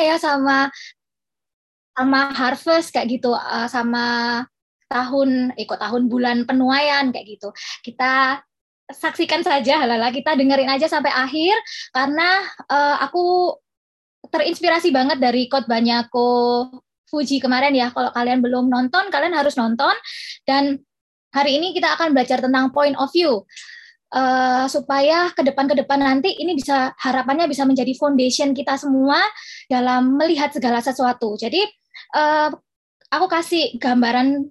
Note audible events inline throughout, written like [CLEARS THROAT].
ya sama sama harvest kayak gitu uh, sama tahun ikut eh, tahun bulan penuaian kayak gitu. Kita saksikan saja halala kita dengerin aja sampai akhir karena uh, aku terinspirasi banget dari banyak ko Fuji kemarin ya. Kalau kalian belum nonton, kalian harus nonton dan hari ini kita akan belajar tentang point of view. Uh, supaya ke depan ke depan nanti ini bisa harapannya bisa menjadi foundation kita semua dalam melihat segala sesuatu. Jadi uh, aku kasih gambaran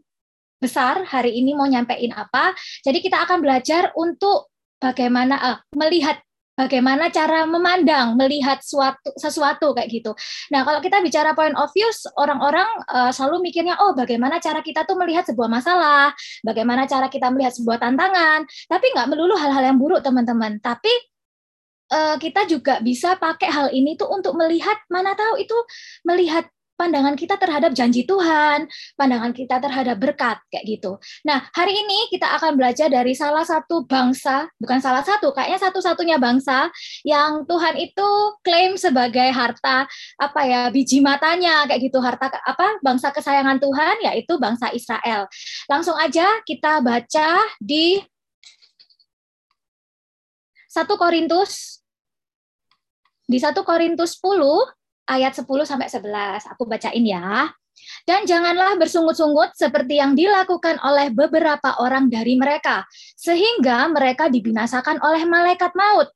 besar hari ini mau nyampein apa. Jadi kita akan belajar untuk bagaimana uh, melihat bagaimana cara memandang, melihat suatu sesuatu kayak gitu. Nah, kalau kita bicara point of view, orang-orang uh, selalu mikirnya, oh bagaimana cara kita tuh melihat sebuah masalah, bagaimana cara kita melihat sebuah tantangan, tapi nggak melulu hal-hal yang buruk, teman-teman. Tapi uh, kita juga bisa pakai hal ini tuh untuk melihat, mana tahu itu melihat pandangan kita terhadap janji Tuhan, pandangan kita terhadap berkat kayak gitu. Nah, hari ini kita akan belajar dari salah satu bangsa, bukan salah satu, kayaknya satu-satunya bangsa yang Tuhan itu klaim sebagai harta apa ya, biji matanya kayak gitu, harta apa? bangsa kesayangan Tuhan yaitu bangsa Israel. Langsung aja kita baca di 1 Korintus di 1 Korintus 10 ayat 10 sampai 11. Aku bacain ya. Dan janganlah bersungut-sungut seperti yang dilakukan oleh beberapa orang dari mereka, sehingga mereka dibinasakan oleh malaikat maut.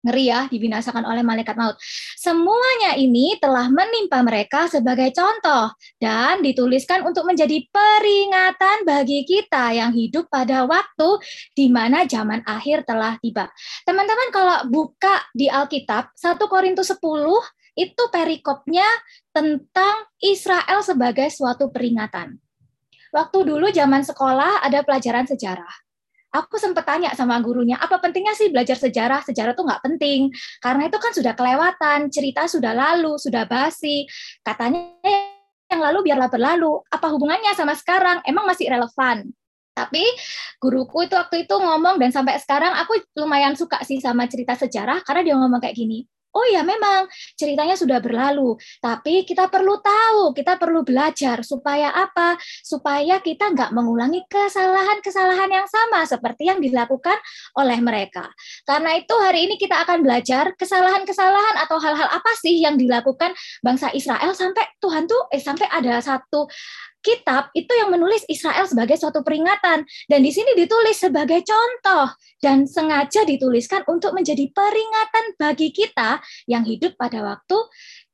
Ngeri ya, dibinasakan oleh malaikat maut. Semuanya ini telah menimpa mereka sebagai contoh dan dituliskan untuk menjadi peringatan bagi kita yang hidup pada waktu di mana zaman akhir telah tiba. Teman-teman kalau buka di Alkitab 1 Korintus 10 itu perikopnya tentang Israel sebagai suatu peringatan. Waktu dulu zaman sekolah ada pelajaran sejarah. Aku sempat tanya sama gurunya, apa pentingnya sih belajar sejarah? Sejarah tuh nggak penting, karena itu kan sudah kelewatan, cerita sudah lalu, sudah basi. Katanya yang lalu biarlah berlalu. Apa hubungannya sama sekarang? Emang masih relevan? Tapi guruku itu waktu itu ngomong dan sampai sekarang aku lumayan suka sih sama cerita sejarah karena dia ngomong kayak gini oh ya memang ceritanya sudah berlalu, tapi kita perlu tahu, kita perlu belajar supaya apa? Supaya kita nggak mengulangi kesalahan-kesalahan yang sama seperti yang dilakukan oleh mereka. Karena itu hari ini kita akan belajar kesalahan-kesalahan atau hal-hal apa sih yang dilakukan bangsa Israel sampai Tuhan tuh eh sampai ada satu kitab itu yang menulis Israel sebagai suatu peringatan dan di sini ditulis sebagai contoh dan sengaja dituliskan untuk menjadi peringatan bagi kita yang hidup pada waktu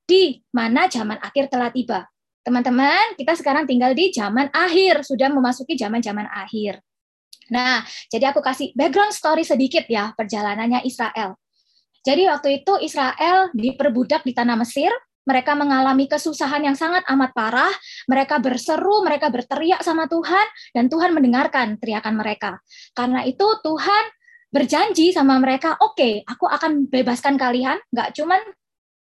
di mana zaman akhir telah tiba. Teman-teman, kita sekarang tinggal di zaman akhir, sudah memasuki zaman-zaman akhir. Nah, jadi aku kasih background story sedikit ya perjalanannya Israel. Jadi waktu itu Israel diperbudak di tanah Mesir, mereka mengalami kesusahan yang sangat amat parah, mereka berseru, mereka berteriak sama Tuhan, dan Tuhan mendengarkan teriakan mereka. Karena itu Tuhan berjanji sama mereka, oke, okay, aku akan bebaskan kalian, nggak cuman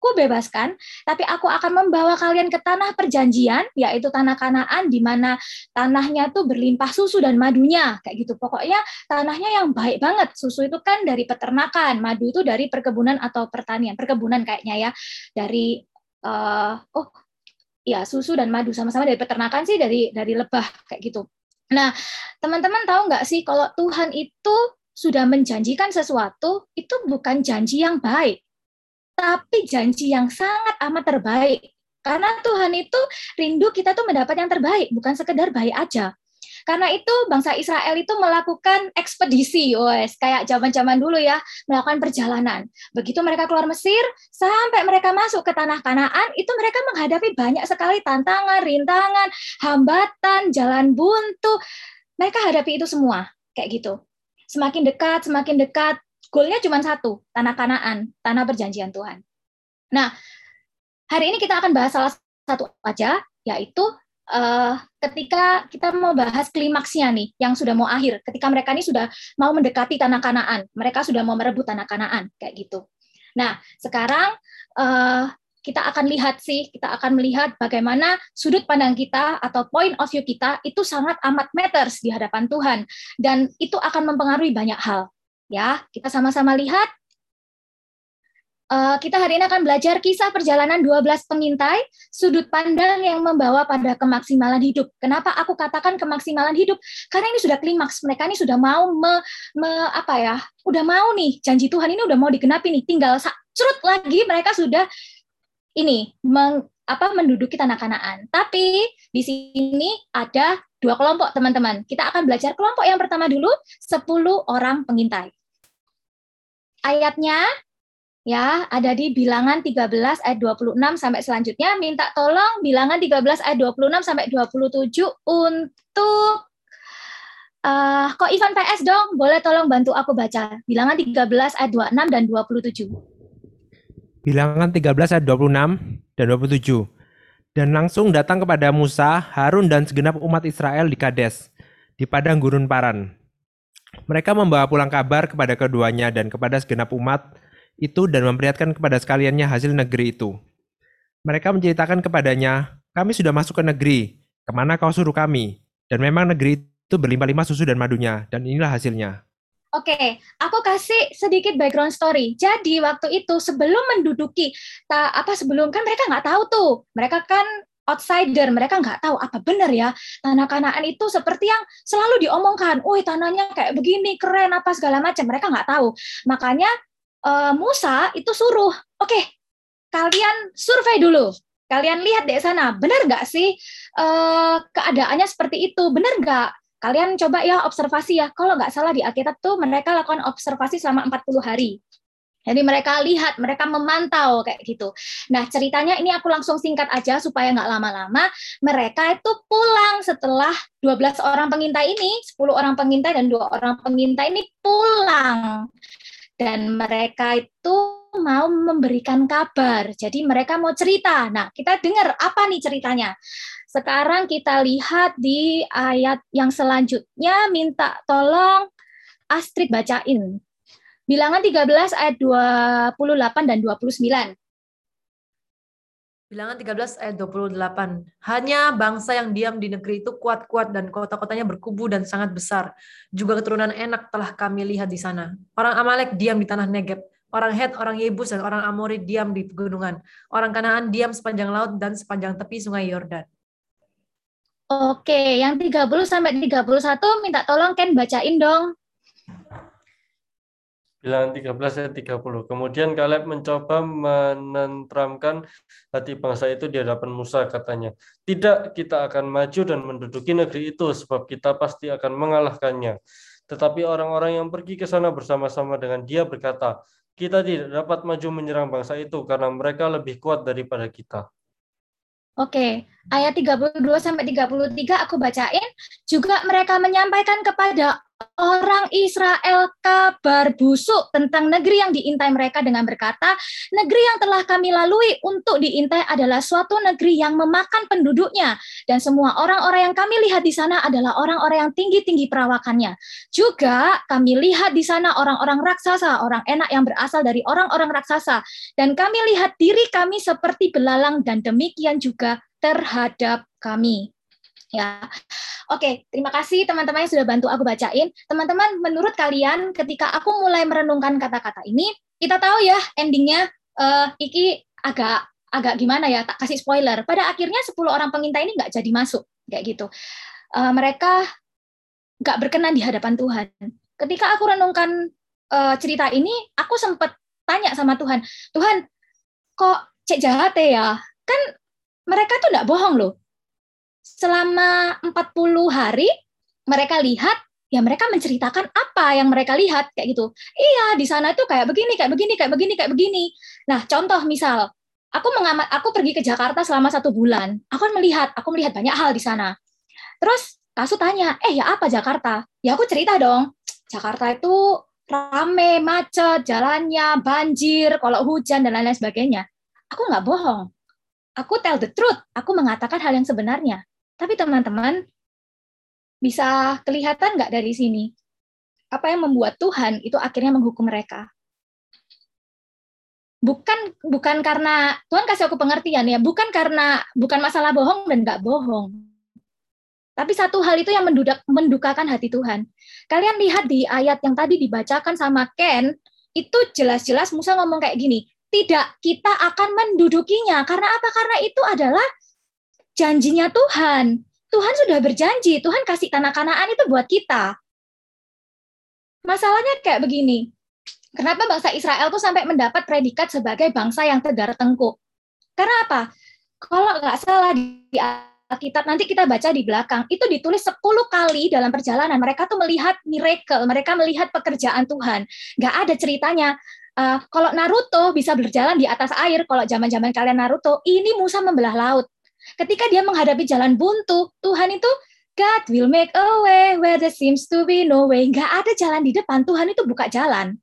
aku bebaskan, tapi aku akan membawa kalian ke tanah perjanjian, yaitu tanah kanaan, di mana tanahnya tuh berlimpah susu dan madunya, kayak gitu. Pokoknya tanahnya yang baik banget. Susu itu kan dari peternakan, madu itu dari perkebunan atau pertanian, perkebunan kayaknya ya, dari uh, oh ya susu dan madu sama-sama dari peternakan sih dari dari lebah kayak gitu. Nah, teman-teman tahu nggak sih kalau Tuhan itu sudah menjanjikan sesuatu itu bukan janji yang baik, tapi janji yang sangat amat terbaik. Karena Tuhan itu rindu kita tuh mendapat yang terbaik, bukan sekedar baik aja. Karena itu bangsa Israel itu melakukan ekspedisi, wes kayak zaman-zaman dulu ya, melakukan perjalanan. Begitu mereka keluar Mesir, sampai mereka masuk ke tanah Kanaan, itu mereka menghadapi banyak sekali tantangan, rintangan, hambatan, jalan buntu. Mereka hadapi itu semua, kayak gitu. Semakin dekat, semakin dekat, goalnya cuma satu, tanah Kanaan, tanah perjanjian Tuhan. Nah, hari ini kita akan bahas salah satu aja, yaitu uh, ketika kita mau bahas klimaksnya nih, yang sudah mau akhir, ketika mereka ini sudah mau mendekati tanah kanaan, mereka sudah mau merebut tanah kanaan, kayak gitu. Nah, sekarang uh, kita akan lihat sih, kita akan melihat bagaimana sudut pandang kita atau point of view kita itu sangat amat matters di hadapan Tuhan dan itu akan mempengaruhi banyak hal. Ya, kita sama-sama lihat Uh, kita hari ini akan belajar kisah perjalanan 12 pengintai, sudut pandang yang membawa pada kemaksimalan hidup. Kenapa aku katakan kemaksimalan hidup? Karena ini sudah klimaks. Mereka ini sudah mau me, me apa ya? Udah mau nih janji Tuhan ini udah mau digenapi nih. Tinggal curut lagi mereka sudah ini meng, apa menduduki tanah Kanaan. Tapi di sini ada dua kelompok teman-teman. Kita akan belajar kelompok yang pertama dulu 10 orang pengintai. Ayatnya ya ada di bilangan 13 ayat 26 sampai selanjutnya. Minta tolong bilangan 13 ayat 26 sampai 27 untuk uh, kok Ivan PS dong? Boleh tolong bantu aku baca. Bilangan 13 ayat 26 dan 27 bilangan 13 ayat 26 dan 27 dan langsung datang kepada Musa, Harun dan segenap umat Israel di Kades, di padang gurun Paran. Mereka membawa pulang kabar kepada keduanya dan kepada segenap umat itu dan memperlihatkan kepada sekaliannya hasil negeri itu. Mereka menceritakan kepadanya, kami sudah masuk ke negeri, ke mana kau suruh kami? Dan memang negeri itu berlimpah-limpah susu dan madunya, dan inilah hasilnya. Oke, aku kasih sedikit background story. Jadi waktu itu sebelum menduduki, ta, apa sebelum kan mereka nggak tahu tuh, mereka kan outsider, mereka nggak tahu apa benar ya tanah Kanaan itu seperti yang selalu diomongkan, woi tanahnya kayak begini keren apa segala macam, mereka nggak tahu. Makanya uh, Musa itu suruh, oke, okay, kalian survei dulu, kalian lihat deh sana, benar nggak sih uh, keadaannya seperti itu, benar nggak? Kalian coba ya observasi ya, kalau nggak salah di Alkitab tuh mereka lakukan observasi selama 40 hari. Jadi mereka lihat, mereka memantau kayak gitu. Nah ceritanya ini aku langsung singkat aja supaya nggak lama-lama. Mereka itu pulang setelah 12 orang pengintai ini, 10 orang pengintai dan dua orang pengintai ini pulang dan mereka itu mau memberikan kabar. Jadi mereka mau cerita. Nah, kita dengar apa nih ceritanya. Sekarang kita lihat di ayat yang selanjutnya minta tolong Astrid bacain. Bilangan 13 ayat 28 dan 29. Bilangan 13 ayat 28. Hanya bangsa yang diam di negeri itu kuat-kuat dan kota-kotanya berkubu dan sangat besar. Juga keturunan enak telah kami lihat di sana. Orang Amalek diam di tanah Negeb. Orang Het, orang Yebus, dan orang Amori diam di pegunungan. Orang Kanaan diam sepanjang laut dan sepanjang tepi sungai Yordan. Oke, yang 30 sampai 31 minta tolong Ken bacain dong. Bilangan 13 ayat 30. Kemudian Kaleb mencoba menentramkan hati bangsa itu di hadapan Musa katanya. Tidak, kita akan maju dan menduduki negeri itu sebab kita pasti akan mengalahkannya. Tetapi orang-orang yang pergi ke sana bersama-sama dengan dia berkata, kita tidak dapat maju menyerang bangsa itu karena mereka lebih kuat daripada kita. Oke, ayat 32 sampai 33 aku bacain. Juga mereka menyampaikan kepada orang Israel kabar busuk tentang negeri yang diintai mereka dengan berkata, negeri yang telah kami lalui untuk diintai adalah suatu negeri yang memakan penduduknya dan semua orang-orang yang kami lihat di sana adalah orang-orang yang tinggi-tinggi perawakannya. Juga kami lihat di sana orang-orang raksasa, orang enak yang berasal dari orang-orang raksasa dan kami lihat diri kami seperti belalang dan demikian juga terhadap kami. Ya, oke. Terima kasih teman-teman yang sudah bantu aku bacain. Teman-teman, menurut kalian, ketika aku mulai merenungkan kata-kata ini, kita tahu ya endingnya. Uh, iki agak agak gimana ya? Tak kasih spoiler. Pada akhirnya 10 orang pengintai ini nggak jadi masuk, kayak gitu. Uh, mereka nggak berkenan di hadapan Tuhan. Ketika aku renungkan uh, cerita ini, aku sempat tanya sama Tuhan, Tuhan, kok cek jahat ya? Kan mereka tuh nggak bohong loh selama 40 hari mereka lihat ya mereka menceritakan apa yang mereka lihat kayak gitu. Iya, di sana itu kayak begini, kayak begini, kayak begini, kayak begini. Nah, contoh misal aku mengamat aku pergi ke Jakarta selama satu bulan. Aku kan melihat, aku melihat banyak hal di sana. Terus Kasu tanya, eh ya apa Jakarta? Ya aku cerita dong, Jakarta itu rame, macet, jalannya, banjir, kalau hujan, dan lain-lain sebagainya. Aku nggak bohong. Aku tell the truth. Aku mengatakan hal yang sebenarnya. Tapi teman-teman, bisa kelihatan nggak dari sini? Apa yang membuat Tuhan itu akhirnya menghukum mereka? Bukan bukan karena Tuhan kasih aku pengertian ya, bukan karena bukan masalah bohong dan nggak bohong. Tapi satu hal itu yang mendudak, mendukakan hati Tuhan. Kalian lihat di ayat yang tadi dibacakan sama Ken, itu jelas-jelas Musa ngomong kayak gini, tidak kita akan mendudukinya. Karena apa? Karena itu adalah janjinya Tuhan. Tuhan sudah berjanji, Tuhan kasih tanah kanaan itu buat kita. Masalahnya kayak begini. Kenapa bangsa Israel tuh sampai mendapat predikat sebagai bangsa yang tegar tengkuk? Karena apa? Kalau nggak salah di Alkitab, nanti kita baca di belakang, itu ditulis 10 kali dalam perjalanan. Mereka tuh melihat miracle, mereka melihat pekerjaan Tuhan. Nggak ada ceritanya, uh, kalau Naruto bisa berjalan di atas air, kalau zaman-zaman kalian Naruto, ini Musa membelah laut. Ketika dia menghadapi jalan buntu, Tuhan itu God will make a way where there seems to be no way. Nggak ada jalan di depan, Tuhan itu buka jalan.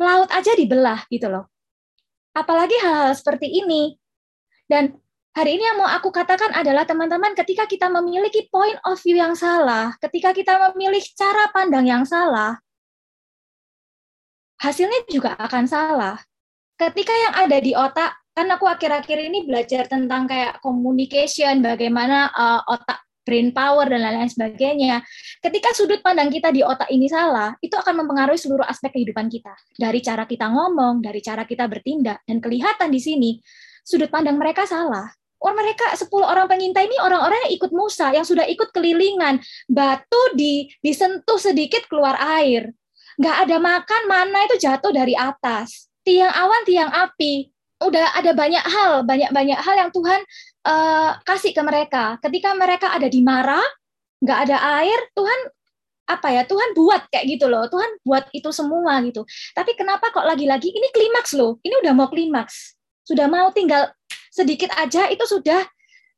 Laut aja dibelah gitu loh. Apalagi hal-hal seperti ini. Dan hari ini yang mau aku katakan adalah teman-teman ketika kita memiliki point of view yang salah, ketika kita memilih cara pandang yang salah, hasilnya juga akan salah. Ketika yang ada di otak, kan aku akhir-akhir ini belajar tentang kayak communication, bagaimana uh, otak brain power dan lain-lain sebagainya. Ketika sudut pandang kita di otak ini salah, itu akan mempengaruhi seluruh aspek kehidupan kita. Dari cara kita ngomong, dari cara kita bertindak, dan kelihatan di sini sudut pandang mereka salah. Orang mereka 10 orang pengintai ini orang-orang yang ikut Musa, yang sudah ikut kelilingan. Batu di, disentuh sedikit keluar air. Nggak ada makan, mana itu jatuh dari atas. Tiang awan, tiang api. Udah ada banyak hal, banyak-banyak hal yang Tuhan uh, kasih ke mereka. Ketika mereka ada di Mara, nggak ada air, Tuhan apa ya Tuhan buat kayak gitu loh. Tuhan buat itu semua gitu. Tapi kenapa kok lagi-lagi? Ini klimaks loh. Ini udah mau klimaks. Sudah mau tinggal sedikit aja itu sudah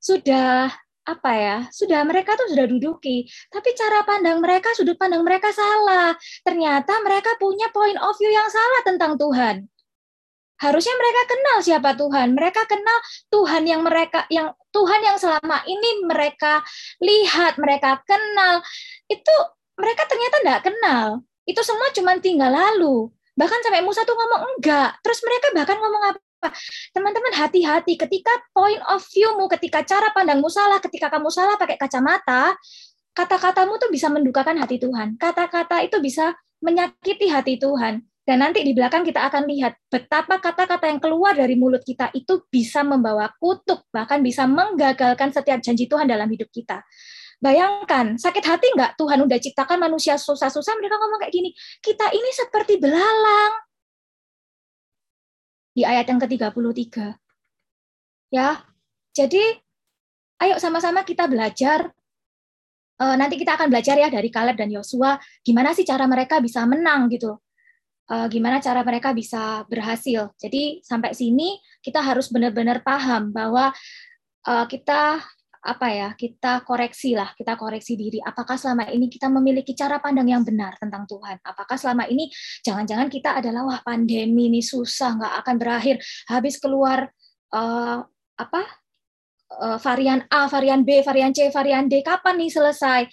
sudah apa ya sudah mereka tuh sudah duduki. Tapi cara pandang mereka sudut pandang mereka salah. Ternyata mereka punya point of view yang salah tentang Tuhan harusnya mereka kenal siapa Tuhan. Mereka kenal Tuhan yang mereka yang Tuhan yang selama ini mereka lihat mereka kenal. Itu mereka ternyata tidak kenal. Itu semua cuma tinggal lalu. Bahkan sampai Musa tuh ngomong enggak. Terus mereka bahkan ngomong apa? Teman-teman hati-hati. Ketika point of view-mu, ketika cara pandangmu salah, ketika kamu salah pakai kacamata, kata-katamu tuh bisa mendukakan hati Tuhan. Kata-kata itu bisa menyakiti hati Tuhan. Dan nanti di belakang kita akan lihat betapa kata-kata yang keluar dari mulut kita itu bisa membawa kutuk, bahkan bisa menggagalkan setiap janji Tuhan dalam hidup kita. Bayangkan, sakit hati nggak Tuhan udah ciptakan manusia susah-susah, mereka ngomong kayak gini, kita ini seperti belalang, di ayat yang ke-33. Ya. Jadi ayo sama-sama kita belajar uh, nanti kita akan belajar ya dari Kaleb dan Yosua gimana sih cara mereka bisa menang gitu. Uh, gimana cara mereka bisa berhasil. Jadi sampai sini kita harus benar-benar paham bahwa uh, kita apa ya kita koreksi lah kita koreksi diri. Apakah selama ini kita memiliki cara pandang yang benar tentang Tuhan? Apakah selama ini jangan-jangan kita adalah wah pandemi ini susah nggak akan berakhir. Habis keluar uh, apa uh, varian A varian B varian C varian D kapan nih selesai?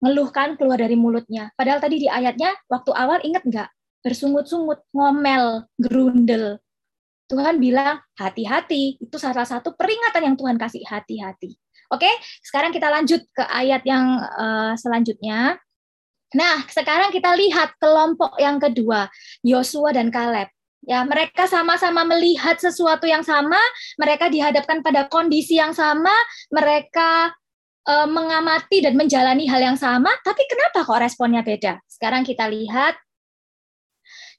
Ngeluhkan keluar dari mulutnya. Padahal tadi di ayatnya waktu awal inget nggak bersungut-sungut ngomel gerundel Tuhan bilang hati-hati itu salah satu peringatan yang Tuhan kasih hati-hati Oke, sekarang kita lanjut ke ayat yang uh, selanjutnya. Nah, sekarang kita lihat kelompok yang kedua, Yosua dan Kaleb. Ya, mereka sama-sama melihat sesuatu yang sama, mereka dihadapkan pada kondisi yang sama, mereka uh, mengamati dan menjalani hal yang sama, tapi kenapa kok responnya beda? Sekarang kita lihat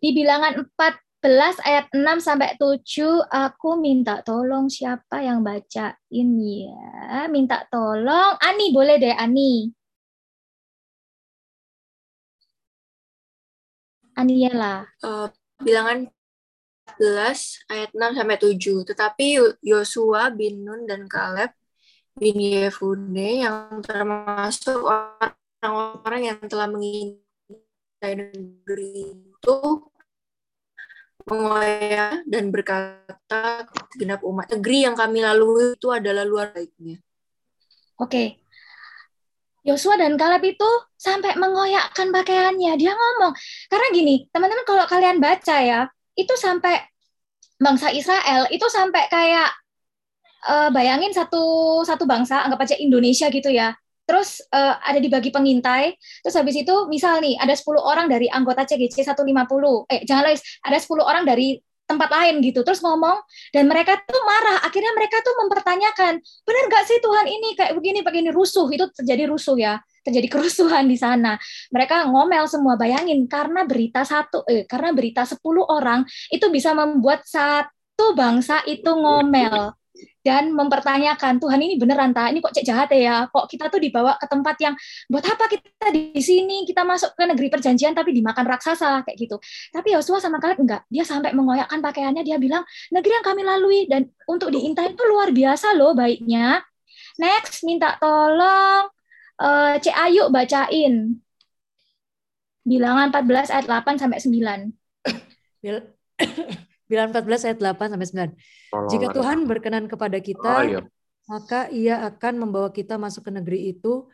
di bilangan 4 11 ayat 6 sampai 7 aku minta tolong siapa yang bacain ya. Minta tolong Ani boleh deh Ani. Aniela. Uh, bilangan 11 ayat 6 sampai 7. Tetapi Yosua bin Nun dan Kaleb bin Yefune yang termasuk orang-orang yang telah mengintai negeri itu mengoyak dan berkata genap umat negeri yang kami lalui itu adalah luar baiknya. Oke. Yosua dan Kaleb itu sampai mengoyakkan pakaiannya. Dia ngomong, karena gini, teman-teman kalau kalian baca ya, itu sampai bangsa Israel itu sampai kayak uh, bayangin satu satu bangsa, anggap aja Indonesia gitu ya terus uh, ada dibagi pengintai, terus habis itu misal nih ada 10 orang dari anggota CGC 150, eh jangan lagi, ada 10 orang dari tempat lain gitu. Terus ngomong dan mereka tuh marah. Akhirnya mereka tuh mempertanyakan benar gak sih Tuhan ini kayak begini begini? Rusuh. Itu terjadi rusuh ya. Terjadi [LAUGHS] kerusuhan di sana. Mereka ngomel semua. Bayangin karena berita satu eh, karena berita 10 orang itu bisa membuat satu bangsa itu ngomel dan mempertanyakan Tuhan ini beneran tak? Ini kok cek jahat ya? Kok kita tuh dibawa ke tempat yang buat apa kita di sini? Kita masuk ke negeri perjanjian tapi dimakan raksasa kayak gitu. Tapi Yosua sama Kaleb enggak. Dia sampai mengoyakkan pakaiannya. Dia bilang negeri yang kami lalui dan untuk diintai itu luar biasa loh baiknya. Next minta tolong uh, Cek Ayu bacain. Bilangan 14 ayat 8 sampai 9 Bilangan 14 ayat 8 sampai 9. Jika Tuhan berkenan kepada kita, oh, iya. maka ia akan membawa kita masuk ke negeri itu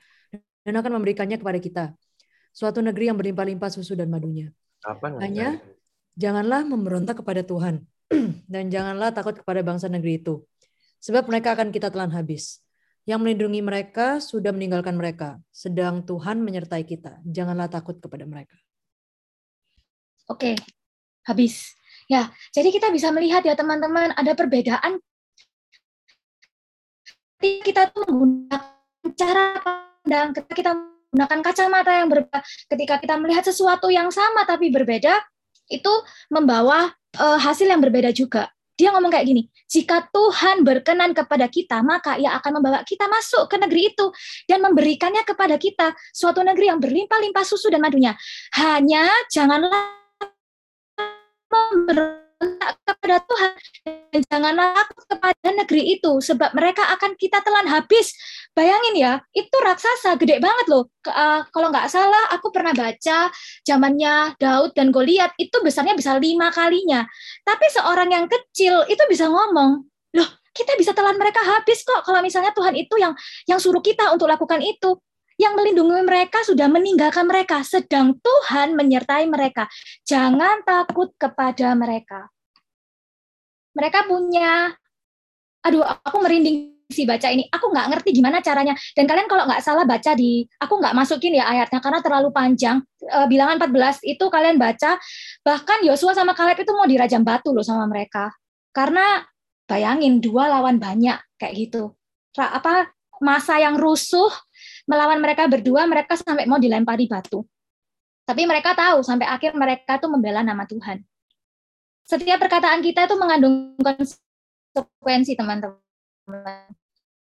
dan akan memberikannya kepada kita. Suatu negeri yang berlimpah-limpah susu dan madunya. Apa Hanya janganlah memberontak kepada Tuhan [CLEARS THROAT] dan janganlah takut kepada bangsa negeri itu. Sebab mereka akan kita telan habis. Yang melindungi mereka sudah meninggalkan mereka, sedang Tuhan menyertai kita. Janganlah takut kepada mereka. Oke, habis. Ya, jadi kita bisa melihat ya teman-teman ada perbedaan kita tuh menggunakan cara pandang, ketika kita menggunakan kacamata yang berbeda, ketika kita melihat sesuatu yang sama tapi berbeda, itu membawa uh, hasil yang berbeda juga. Dia ngomong kayak gini, jika Tuhan berkenan kepada kita, maka ia akan membawa kita masuk ke negeri itu dan memberikannya kepada kita suatu negeri yang berlimpah-limpah susu dan madunya. Hanya janganlah memberontak kepada Tuhan dan janganlah takut kepada negeri itu sebab mereka akan kita telan habis. Bayangin ya, itu raksasa gede banget loh. Uh, kalau nggak salah, aku pernah baca zamannya Daud dan Goliat itu besarnya bisa lima kalinya. Tapi seorang yang kecil itu bisa ngomong, loh kita bisa telan mereka habis kok kalau misalnya Tuhan itu yang yang suruh kita untuk lakukan itu yang melindungi mereka sudah meninggalkan mereka, sedang Tuhan menyertai mereka. Jangan takut kepada mereka. Mereka punya, aduh, aku merinding sih baca ini. Aku nggak ngerti gimana caranya. Dan kalian kalau nggak salah baca di, aku nggak masukin ya ayatnya karena terlalu panjang. E, bilangan 14 itu kalian baca, bahkan Yosua sama Kaleb itu mau dirajam batu loh sama mereka. Karena bayangin dua lawan banyak kayak gitu. Apa masa yang rusuh melawan mereka berdua, mereka sampai mau dilempari batu. Tapi mereka tahu sampai akhir mereka tuh membela nama Tuhan. Setiap perkataan kita itu mengandung konsekuensi, teman-teman.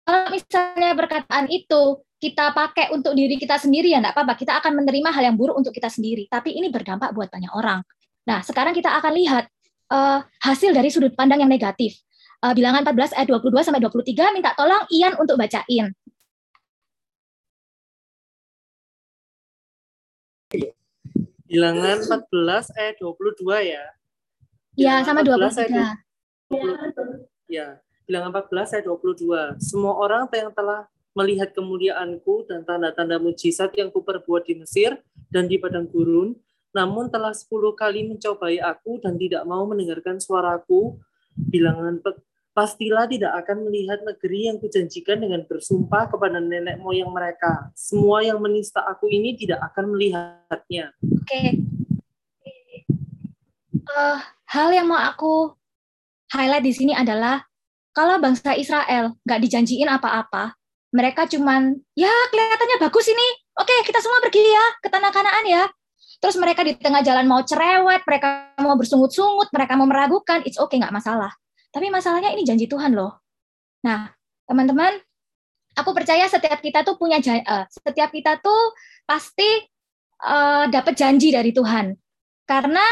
Kalau misalnya perkataan itu kita pakai untuk diri kita sendiri ya enggak apa-apa, kita akan menerima hal yang buruk untuk kita sendiri, tapi ini berdampak buat banyak orang. Nah, sekarang kita akan lihat uh, hasil dari sudut pandang yang negatif. Uh, bilangan 14 ayat 22 sampai 23 minta tolong Ian untuk bacain. Bilangan 14 ayat 22 ya. Iya, sama 23. Ayat 20, ya, bilangan 14 ayat 22. Semua orang yang telah melihat kemuliaanku dan tanda-tanda mujizat yang kuperbuat di Mesir dan di padang gurun, namun telah 10 kali mencobai aku dan tidak mau mendengarkan suaraku. Bilangan pastilah tidak akan melihat negeri yang kujanjikan dengan bersumpah kepada nenek moyang mereka. Semua yang menista aku ini tidak akan melihatnya. Oke. Okay. Uh, eh, hal yang mau aku highlight di sini adalah kalau bangsa Israel nggak dijanjiin apa-apa, mereka cuman ya kelihatannya bagus ini. Oke, kita semua pergi ya ke tanah Kanaan ya. Terus mereka di tengah jalan mau cerewet, mereka mau bersungut-sungut, mereka mau meragukan, it's okay nggak masalah. Tapi masalahnya ini janji Tuhan loh. Nah, teman-teman, aku percaya setiap kita tuh punya uh, setiap kita tuh pasti uh, dapat janji dari Tuhan. Karena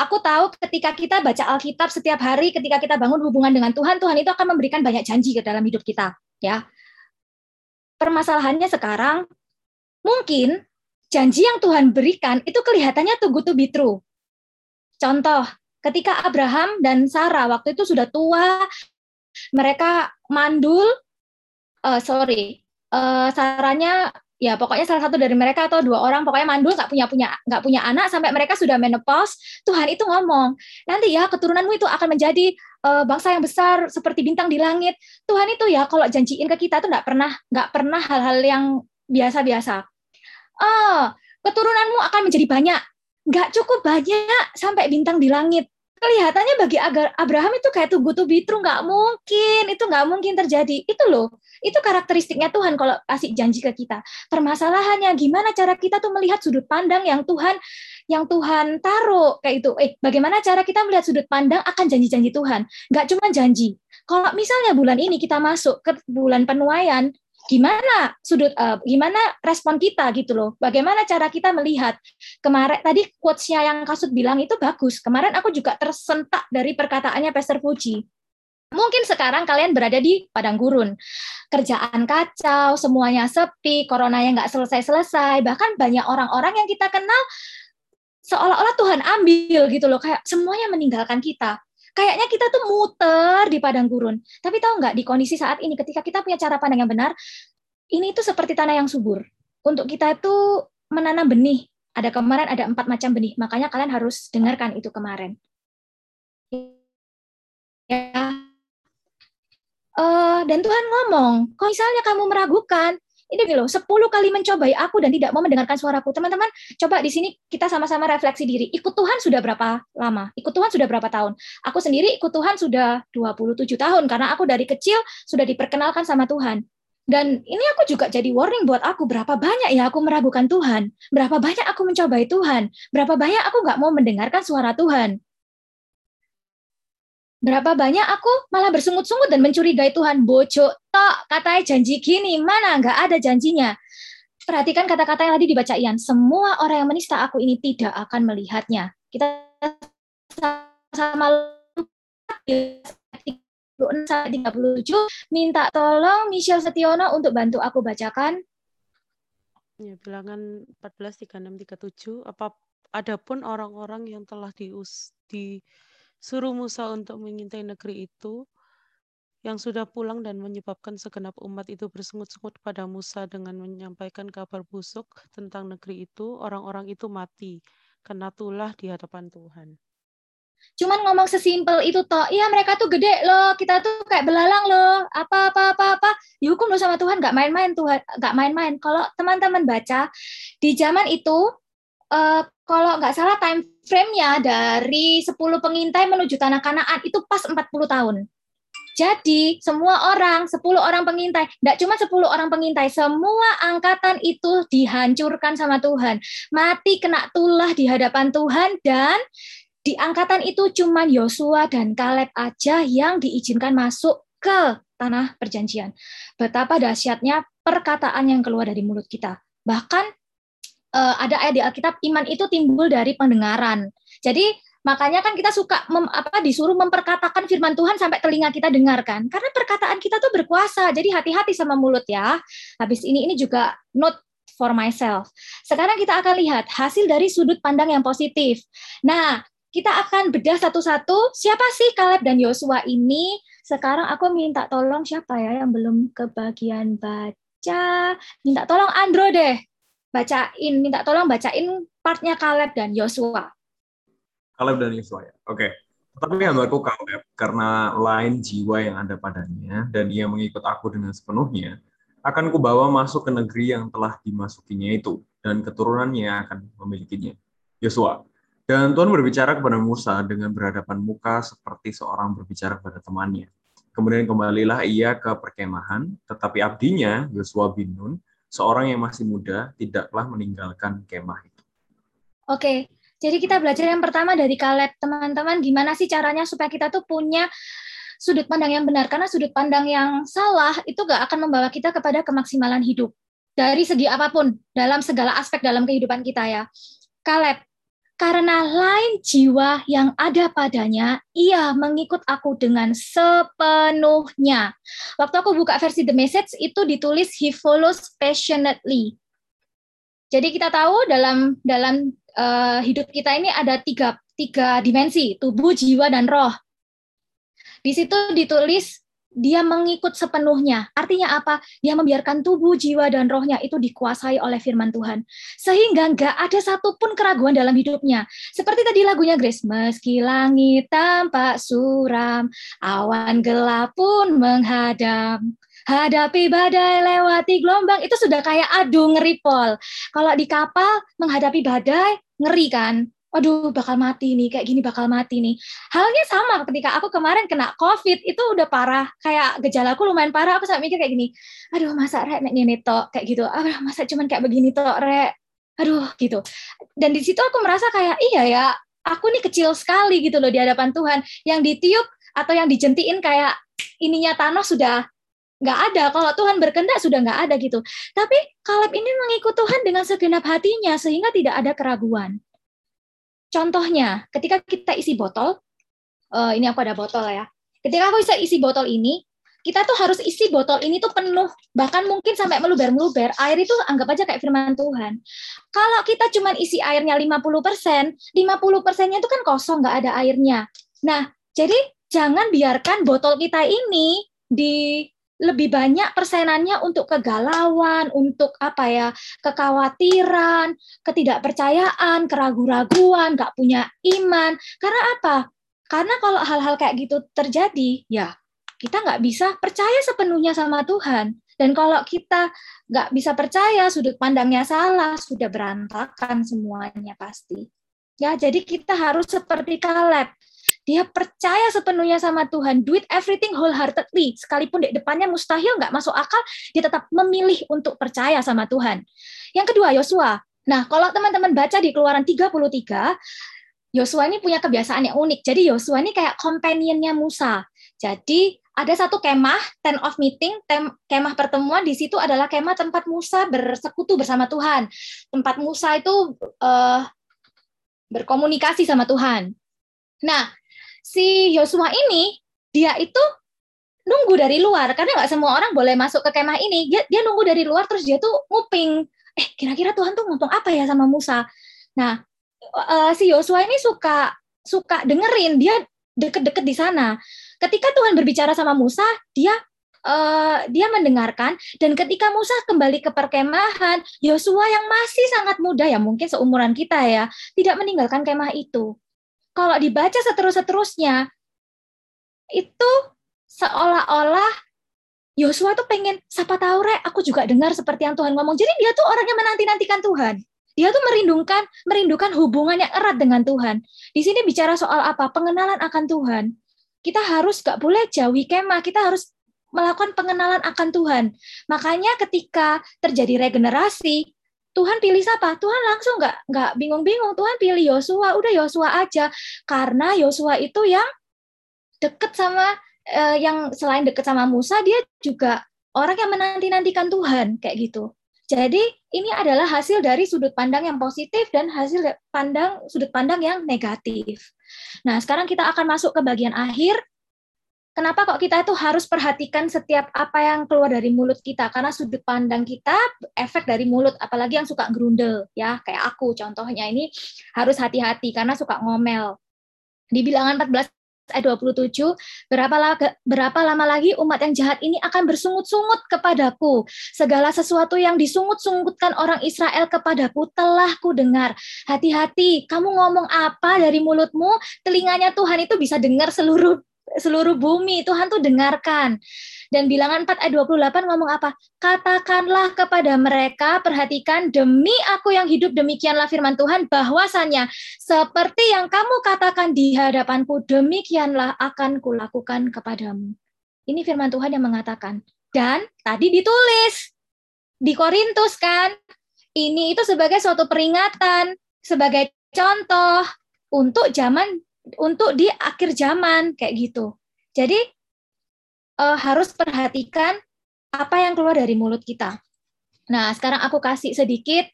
aku tahu ketika kita baca Alkitab setiap hari, ketika kita bangun hubungan dengan Tuhan, Tuhan itu akan memberikan banyak janji ke dalam hidup kita, ya. Permasalahannya sekarang mungkin janji yang Tuhan berikan itu kelihatannya good to be true. Contoh, ketika Abraham dan Sarah waktu itu sudah tua, mereka mandul, uh, sorry, uh, Sarahnya ya pokoknya salah satu dari mereka atau dua orang pokoknya mandul nggak punya punya nggak punya anak sampai mereka sudah menopause Tuhan itu ngomong nanti ya keturunanmu itu akan menjadi uh, bangsa yang besar seperti bintang di langit. Tuhan itu ya kalau janjiin ke kita tuh nggak pernah nggak pernah hal-hal yang biasa-biasa. Oh keturunanmu akan menjadi banyak nggak cukup banyak sampai bintang di langit. kelihatannya bagi Aga- Abraham itu kayak tugu to be true, nggak mungkin, itu nggak mungkin terjadi. Itu loh, itu karakteristiknya Tuhan kalau kasih janji ke kita. Permasalahannya gimana cara kita tuh melihat sudut pandang yang Tuhan yang Tuhan taruh kayak itu. Eh, bagaimana cara kita melihat sudut pandang akan janji-janji Tuhan? Nggak cuma janji. Kalau misalnya bulan ini kita masuk ke bulan penuaian, gimana sudut uh, gimana respon kita gitu loh? Bagaimana cara kita melihat? Kemarin tadi quotesnya yang kasut bilang itu bagus. Kemarin aku juga tersentak dari perkataannya Pastor Puji. Mungkin sekarang kalian berada di padang gurun. Kerjaan kacau semuanya sepi corona yang nggak selesai-selesai. Bahkan banyak orang-orang yang kita kenal seolah-olah Tuhan ambil gitu loh. Kayak semuanya meninggalkan kita kayaknya kita tuh muter di padang gurun. Tapi tahu nggak di kondisi saat ini ketika kita punya cara pandang yang benar, ini itu seperti tanah yang subur. Untuk kita itu menanam benih. Ada kemarin ada empat macam benih, makanya kalian harus dengarkan itu kemarin. Ya. Uh, dan Tuhan ngomong, kalau misalnya kamu meragukan, ini loh, 10 kali mencobai aku dan tidak mau mendengarkan suaraku. Teman-teman, coba di sini kita sama-sama refleksi diri. Ikut Tuhan sudah berapa lama? Ikut Tuhan sudah berapa tahun? Aku sendiri ikut Tuhan sudah 27 tahun karena aku dari kecil sudah diperkenalkan sama Tuhan. Dan ini aku juga jadi warning buat aku, berapa banyak ya aku meragukan Tuhan, berapa banyak aku mencobai Tuhan, berapa banyak aku nggak mau mendengarkan suara Tuhan. Berapa banyak aku malah bersungut-sungut dan mencurigai Tuhan. Bojo, tok, katanya janji gini, mana nggak ada janjinya. Perhatikan kata-kata yang tadi dibaca Ian. Semua orang yang menista aku ini tidak akan melihatnya. Kita sama 37 minta tolong Michelle Setiono untuk bantu aku bacakan. Ya, bilangan 14 36 37 apa adapun orang-orang yang telah dius di Suruh Musa untuk mengintai negeri itu yang sudah pulang dan menyebabkan segenap umat itu bersungut-sungut pada Musa dengan menyampaikan kabar busuk tentang negeri itu, orang-orang itu mati, kena tulah di hadapan Tuhan. Cuman ngomong sesimpel itu toh, iya mereka tuh gede loh, kita tuh kayak belalang loh, apa apa apa apa, dihukum loh sama Tuhan, nggak main-main Tuhan, nggak main-main. Kalau teman-teman baca di zaman itu uh, kalau nggak salah time frame-nya dari 10 pengintai menuju tanah Kanaan itu pas 40 tahun. Jadi semua orang, 10 orang pengintai, tidak cuma 10 orang pengintai, semua angkatan itu dihancurkan sama Tuhan. Mati kena tulah di hadapan Tuhan dan di angkatan itu cuma Yosua dan Kaleb aja yang diizinkan masuk ke tanah perjanjian. Betapa dahsyatnya perkataan yang keluar dari mulut kita. Bahkan uh, ada ayat di Alkitab iman itu timbul dari pendengaran. Jadi makanya kan kita suka mem, apa disuruh memperkatakan firman Tuhan sampai telinga kita dengarkan karena perkataan kita tuh berkuasa. Jadi hati-hati sama mulut ya. Habis ini ini juga note for myself. Sekarang kita akan lihat hasil dari sudut pandang yang positif. Nah, kita akan bedah satu-satu siapa sih Kaleb dan Yosua ini. Sekarang aku minta tolong siapa ya yang belum kebagian baca. Minta tolong Andro deh bacain, minta tolong bacain partnya Caleb dan Yosua. Caleb dan Yosua ya. Oke. Okay. Tetapi hambaku Caleb, karena lain jiwa yang ada padanya, dan ia mengikut aku dengan sepenuhnya, akan kubawa masuk ke negeri yang telah dimasukinya itu, dan keturunannya akan memilikinya. Yosua. Dan Tuhan berbicara kepada Musa dengan berhadapan muka seperti seorang berbicara kepada temannya. Kemudian kembalilah ia ke perkemahan, tetapi abdinya, Yosua bin Nun, seorang yang masih muda tidaklah meninggalkan kemah itu. Oke, jadi kita belajar yang pertama dari Kaleb, teman-teman, gimana sih caranya supaya kita tuh punya sudut pandang yang benar, karena sudut pandang yang salah itu gak akan membawa kita kepada kemaksimalan hidup. Dari segi apa pun, dalam segala aspek dalam kehidupan kita ya. Kaleb, karena lain jiwa yang ada padanya, ia mengikut aku dengan sepenuhnya. Waktu aku buka versi The Message, itu ditulis he follows passionately. Jadi kita tahu dalam dalam uh, hidup kita ini ada tiga, tiga dimensi, tubuh, jiwa, dan roh. Di situ ditulis dia mengikut sepenuhnya. Artinya apa? Dia membiarkan tubuh, jiwa, dan rohnya itu dikuasai oleh firman Tuhan. Sehingga nggak ada satupun keraguan dalam hidupnya. Seperti tadi lagunya Grace, meski langit tampak suram, awan gelap pun menghadang. Hadapi badai, lewati gelombang, itu sudah kayak adu ngeri Pol. Kalau di kapal menghadapi badai, ngeri kan? Aduh bakal mati nih, kayak gini bakal mati nih. Halnya sama ketika aku kemarin kena COVID, itu udah parah. Kayak gejalaku lumayan parah, aku sampai mikir kayak gini, aduh masa rek nek ngene tok, kayak gitu. Ah, masa cuman kayak begini tok rek. Aduh gitu. Dan di situ aku merasa kayak, iya ya, aku nih kecil sekali gitu loh di hadapan Tuhan. Yang ditiup atau yang dijentiin kayak ininya Thanos sudah nggak ada. Kalau Tuhan berkehendak sudah nggak ada gitu. Tapi Kaleb ini mengikut Tuhan dengan segenap hatinya sehingga tidak ada keraguan. Contohnya, ketika kita isi botol, uh, ini aku ada botol ya. Ketika aku bisa isi botol ini, kita tuh harus isi botol ini tuh penuh, bahkan mungkin sampai meluber-meluber. Air itu anggap aja kayak firman Tuhan. Kalau kita cuma isi airnya 50%, 50 persennya itu kan kosong, nggak ada airnya. Nah, jadi jangan biarkan botol kita ini di lebih banyak persenannya untuk kegalauan, untuk apa ya, kekhawatiran, ketidakpercayaan, keraguan-raguan, nggak punya iman. Karena apa? Karena kalau hal-hal kayak gitu terjadi, ya kita nggak bisa percaya sepenuhnya sama Tuhan. Dan kalau kita nggak bisa percaya, sudut pandangnya salah, sudah berantakan semuanya pasti. Ya, jadi kita harus seperti Kaleb dia percaya sepenuhnya sama Tuhan, do it everything wholeheartedly. Sekalipun di depannya mustahil nggak masuk akal, dia tetap memilih untuk percaya sama Tuhan. Yang kedua, Yosua. Nah, kalau teman-teman baca di Keluaran 33, Yosua ini punya kebiasaan yang unik. Jadi Yosua ini kayak companionnya Musa. Jadi ada satu kemah, tent of meeting, tem, kemah pertemuan di situ adalah kemah tempat Musa bersekutu bersama Tuhan. Tempat Musa itu uh, berkomunikasi sama Tuhan. Nah, si Yosua ini dia itu nunggu dari luar karena nggak semua orang boleh masuk ke kemah ini. Dia, dia nunggu dari luar terus dia tuh nguping. Eh, kira-kira Tuhan tuh ngomong apa ya sama Musa? Nah, uh, si Yosua ini suka suka dengerin dia deket-deket di sana. Ketika Tuhan berbicara sama Musa, dia uh, dia mendengarkan dan ketika Musa kembali ke perkemahan, Yosua yang masih sangat muda ya mungkin seumuran kita ya, tidak meninggalkan kemah itu kalau dibaca seterus-terusnya itu seolah-olah Yosua tuh pengen siapa tahu rek aku juga dengar seperti yang Tuhan ngomong. Jadi dia tuh orang yang menanti-nantikan Tuhan. Dia tuh merindukan merindukan hubungan yang erat dengan Tuhan. Di sini bicara soal apa? Pengenalan akan Tuhan. Kita harus gak boleh jauhi kemah. Kita harus melakukan pengenalan akan Tuhan. Makanya ketika terjadi regenerasi, Tuhan pilih siapa? Tuhan langsung nggak nggak bingung-bingung. Tuhan pilih Yosua. Udah Yosua aja. Karena Yosua itu yang deket sama eh, yang selain deket sama Musa, dia juga orang yang menanti-nantikan Tuhan kayak gitu. Jadi ini adalah hasil dari sudut pandang yang positif dan hasil pandang sudut pandang yang negatif. Nah, sekarang kita akan masuk ke bagian akhir kenapa kok kita itu harus perhatikan setiap apa yang keluar dari mulut kita karena sudut pandang kita efek dari mulut apalagi yang suka gerundel ya kayak aku contohnya ini harus hati-hati karena suka ngomel di bilangan 14 ayat 27, berapa, berapa lama lagi umat yang jahat ini akan bersungut-sungut kepadaku. Segala sesuatu yang disungut-sungutkan orang Israel kepadaku telah ku dengar. Hati-hati, kamu ngomong apa dari mulutmu, telinganya Tuhan itu bisa dengar seluruh seluruh bumi. Tuhan tuh dengarkan. Dan bilangan 4 ayat 28 ngomong apa? Katakanlah kepada mereka, perhatikan, demi aku yang hidup demikianlah firman Tuhan, bahwasannya seperti yang kamu katakan di hadapanku, demikianlah akan kulakukan kepadamu. Ini firman Tuhan yang mengatakan. Dan tadi ditulis di Korintus kan, ini itu sebagai suatu peringatan, sebagai contoh untuk zaman untuk di akhir zaman kayak gitu. Jadi uh, harus perhatikan apa yang keluar dari mulut kita. Nah, sekarang aku kasih sedikit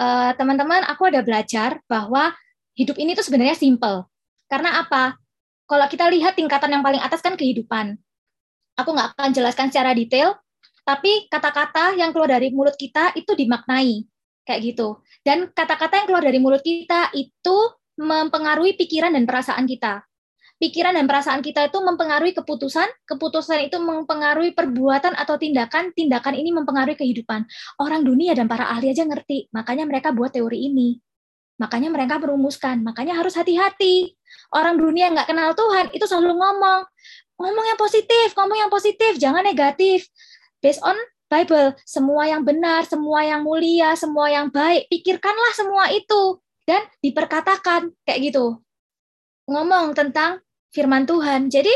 eh, teman-teman, aku ada belajar bahwa hidup ini tuh sebenarnya simple. Karena apa? Kalau kita lihat tingkatan yang paling atas kan kehidupan. Aku nggak akan jelaskan secara detail, tapi kata-kata yang keluar dari mulut kita itu dimaknai kayak gitu. Dan kata-kata yang keluar dari mulut kita itu mempengaruhi pikiran dan perasaan kita. Pikiran dan perasaan kita itu mempengaruhi keputusan, keputusan itu mempengaruhi perbuatan atau tindakan, tindakan ini mempengaruhi kehidupan. Orang dunia dan para ahli aja ngerti, makanya mereka buat teori ini. Makanya mereka merumuskan, makanya harus hati-hati. Orang dunia nggak kenal Tuhan, itu selalu ngomong, ngomong yang positif, ngomong yang positif, jangan negatif. Based on Bible, semua yang benar, semua yang mulia, semua yang baik, pikirkanlah semua itu dan diperkatakan kayak gitu. Ngomong tentang firman Tuhan. Jadi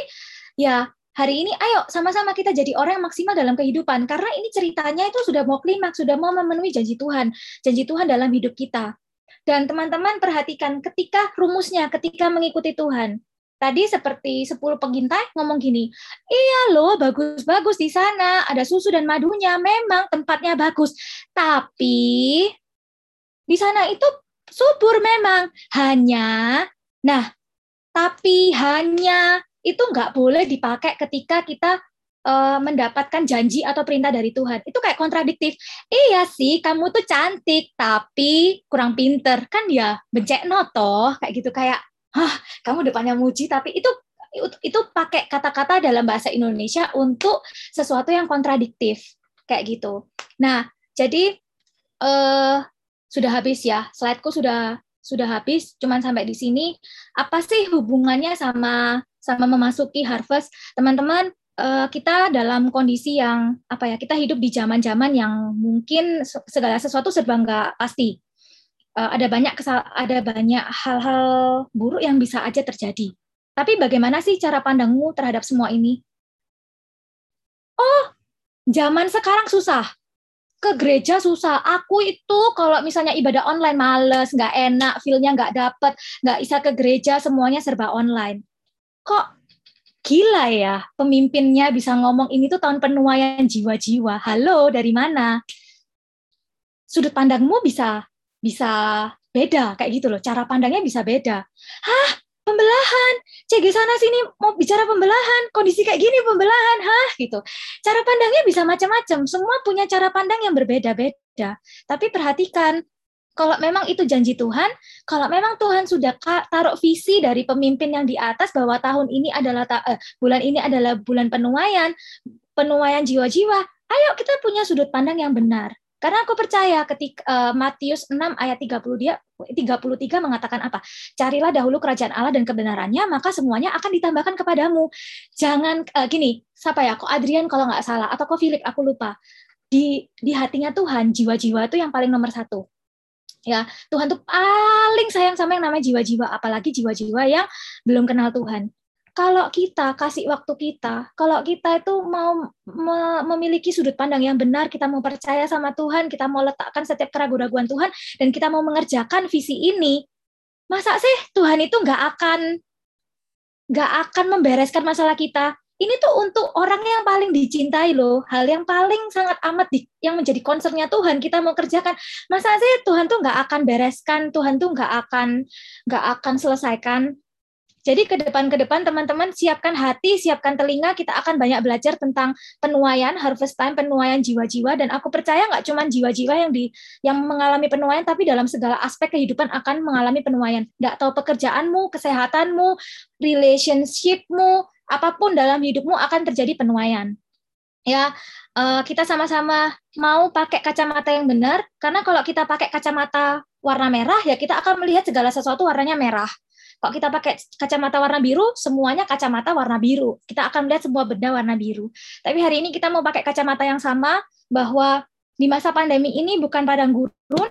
ya hari ini ayo sama-sama kita jadi orang yang maksimal dalam kehidupan karena ini ceritanya itu sudah mau klimaks, sudah mau memenuhi janji Tuhan, janji Tuhan dalam hidup kita. Dan teman-teman perhatikan ketika rumusnya, ketika mengikuti Tuhan. Tadi seperti 10 pengintai ngomong gini, iya loh bagus-bagus di sana, ada susu dan madunya, memang tempatnya bagus. Tapi di sana itu subur memang, hanya, nah, tapi hanya itu nggak boleh dipakai ketika kita uh, mendapatkan janji atau perintah dari Tuhan. Itu kayak kontradiktif. Iya sih, kamu tuh cantik, tapi kurang pinter. Kan ya bencek noto, kayak gitu. Kayak hah kamu depannya muji tapi itu itu pakai kata-kata dalam bahasa Indonesia untuk sesuatu yang kontradiktif kayak gitu. Nah, jadi eh, sudah habis ya, slideku sudah sudah habis, cuman sampai di sini. Apa sih hubungannya sama sama memasuki harvest, teman-teman? Eh, kita dalam kondisi yang apa ya? Kita hidup di zaman-zaman yang mungkin segala sesuatu serba nggak pasti uh, ada banyak kesal ada banyak hal-hal buruk yang bisa aja terjadi. Tapi bagaimana sih cara pandangmu terhadap semua ini? Oh, zaman sekarang susah. Ke gereja susah. Aku itu kalau misalnya ibadah online males, nggak enak, feel-nya nggak dapet, nggak bisa ke gereja, semuanya serba online. Kok gila ya pemimpinnya bisa ngomong ini tuh tahun penuaian jiwa-jiwa. Halo, dari mana? Sudut pandangmu bisa bisa beda kayak gitu loh. Cara pandangnya bisa beda. Hah, pembelahan. CG sana sini mau bicara pembelahan, kondisi kayak gini pembelahan, hah gitu. Cara pandangnya bisa macam-macam. Semua punya cara pandang yang berbeda-beda. Tapi perhatikan kalau memang itu janji Tuhan, kalau memang Tuhan sudah taruh visi dari pemimpin yang di atas bahwa tahun ini adalah eh, bulan ini adalah bulan penuaian, penuaian jiwa-jiwa, ayo kita punya sudut pandang yang benar. Karena aku percaya ketika uh, Matius 6 ayat 30 dia 33 mengatakan apa? Carilah dahulu kerajaan Allah dan kebenarannya, maka semuanya akan ditambahkan kepadamu. Jangan uh, gini, siapa ya? Kok Adrian kalau nggak salah atau kok Philip aku lupa. Di di hatinya Tuhan jiwa-jiwa itu yang paling nomor satu. Ya, Tuhan tuh paling sayang sama yang namanya jiwa-jiwa, apalagi jiwa-jiwa yang belum kenal Tuhan kalau kita kasih waktu kita, kalau kita itu mau memiliki sudut pandang yang benar, kita mau percaya sama Tuhan, kita mau letakkan setiap keraguan-raguan Tuhan, dan kita mau mengerjakan visi ini, masa sih Tuhan itu nggak akan nggak akan membereskan masalah kita? Ini tuh untuk orang yang paling dicintai loh, hal yang paling sangat amat di, yang menjadi concernnya Tuhan kita mau kerjakan. Masa sih Tuhan tuh nggak akan bereskan, Tuhan tuh nggak akan nggak akan selesaikan jadi ke depan ke depan teman-teman siapkan hati, siapkan telinga, kita akan banyak belajar tentang penuaian, harvest time, penuaian jiwa-jiwa dan aku percaya nggak cuma jiwa-jiwa yang di yang mengalami penuaian tapi dalam segala aspek kehidupan akan mengalami penuaian. Nggak tahu pekerjaanmu, kesehatanmu, relationshipmu, apa pun dalam hidupmu akan terjadi penuaian. Ya, eh, kita sama-sama mau pakai kacamata yang benar karena kalau kita pakai kacamata warna merah ya kita akan melihat segala sesuatu warnanya merah kalau kita pakai kacamata warna biru, semuanya kacamata warna biru. Kita akan melihat semua benda warna biru. Tapi hari ini kita mau pakai kacamata yang sama bahwa di masa pandemi ini bukan padang gurun,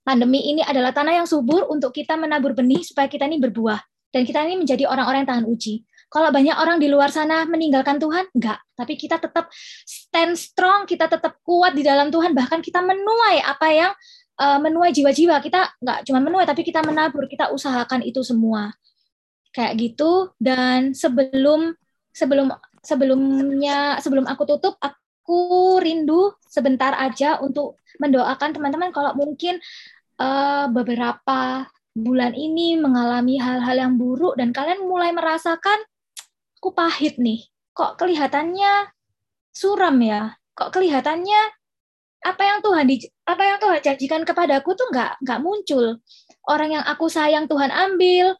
pandemi ini adalah tanah yang subur untuk kita menabur benih supaya kita ini berbuah dan kita ini menjadi orang-orang yang tahan uji. Kalau banyak orang di luar sana meninggalkan Tuhan, enggak. Tapi kita tetap stand strong, kita tetap kuat di dalam Tuhan, bahkan kita menuai apa yang uh, menuai jiwa-jiwa. Kita nggak cuma menuai tapi kita menabur kita usahakan itu semua. Kayak gitu. Dan sebelum sebelum sebelumnya sebelum aku tutup aku rindu sebentar aja untuk mendoakan teman-teman kalau mungkin uh, beberapa bulan ini mengalami hal-hal yang buruk dan kalian mulai merasakan aku pahit nih. Kok kelihatannya suram ya? Kok kelihatannya apa yang Tuhan apa yang Tuhan janjikan kepadaku tuh nggak nggak muncul. Orang yang aku sayang Tuhan ambil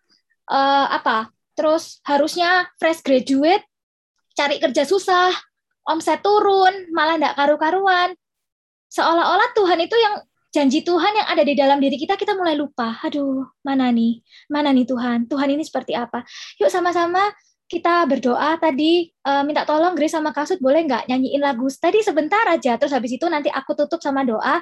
uh, apa terus harusnya fresh graduate cari kerja susah omset turun malah nggak karu-karuan. Seolah-olah Tuhan itu yang janji Tuhan yang ada di dalam diri kita kita mulai lupa. Aduh mana nih? Mana nih Tuhan? Tuhan ini seperti apa? Yuk sama-sama kita berdoa tadi uh, minta tolong Grace sama Kasut boleh nggak nyanyiin lagu tadi sebentar aja terus habis itu nanti aku tutup sama doa